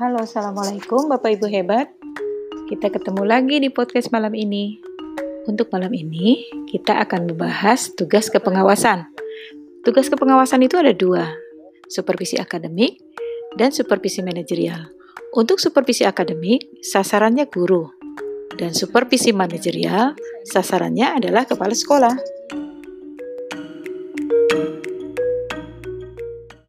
Halo, Assalamualaikum Bapak Ibu hebat. Kita ketemu lagi di podcast malam ini. Untuk malam ini, kita akan membahas tugas kepengawasan. Tugas kepengawasan itu ada dua, supervisi akademik dan supervisi manajerial. Untuk supervisi akademik, sasarannya guru. Dan supervisi manajerial, sasarannya adalah kepala sekolah.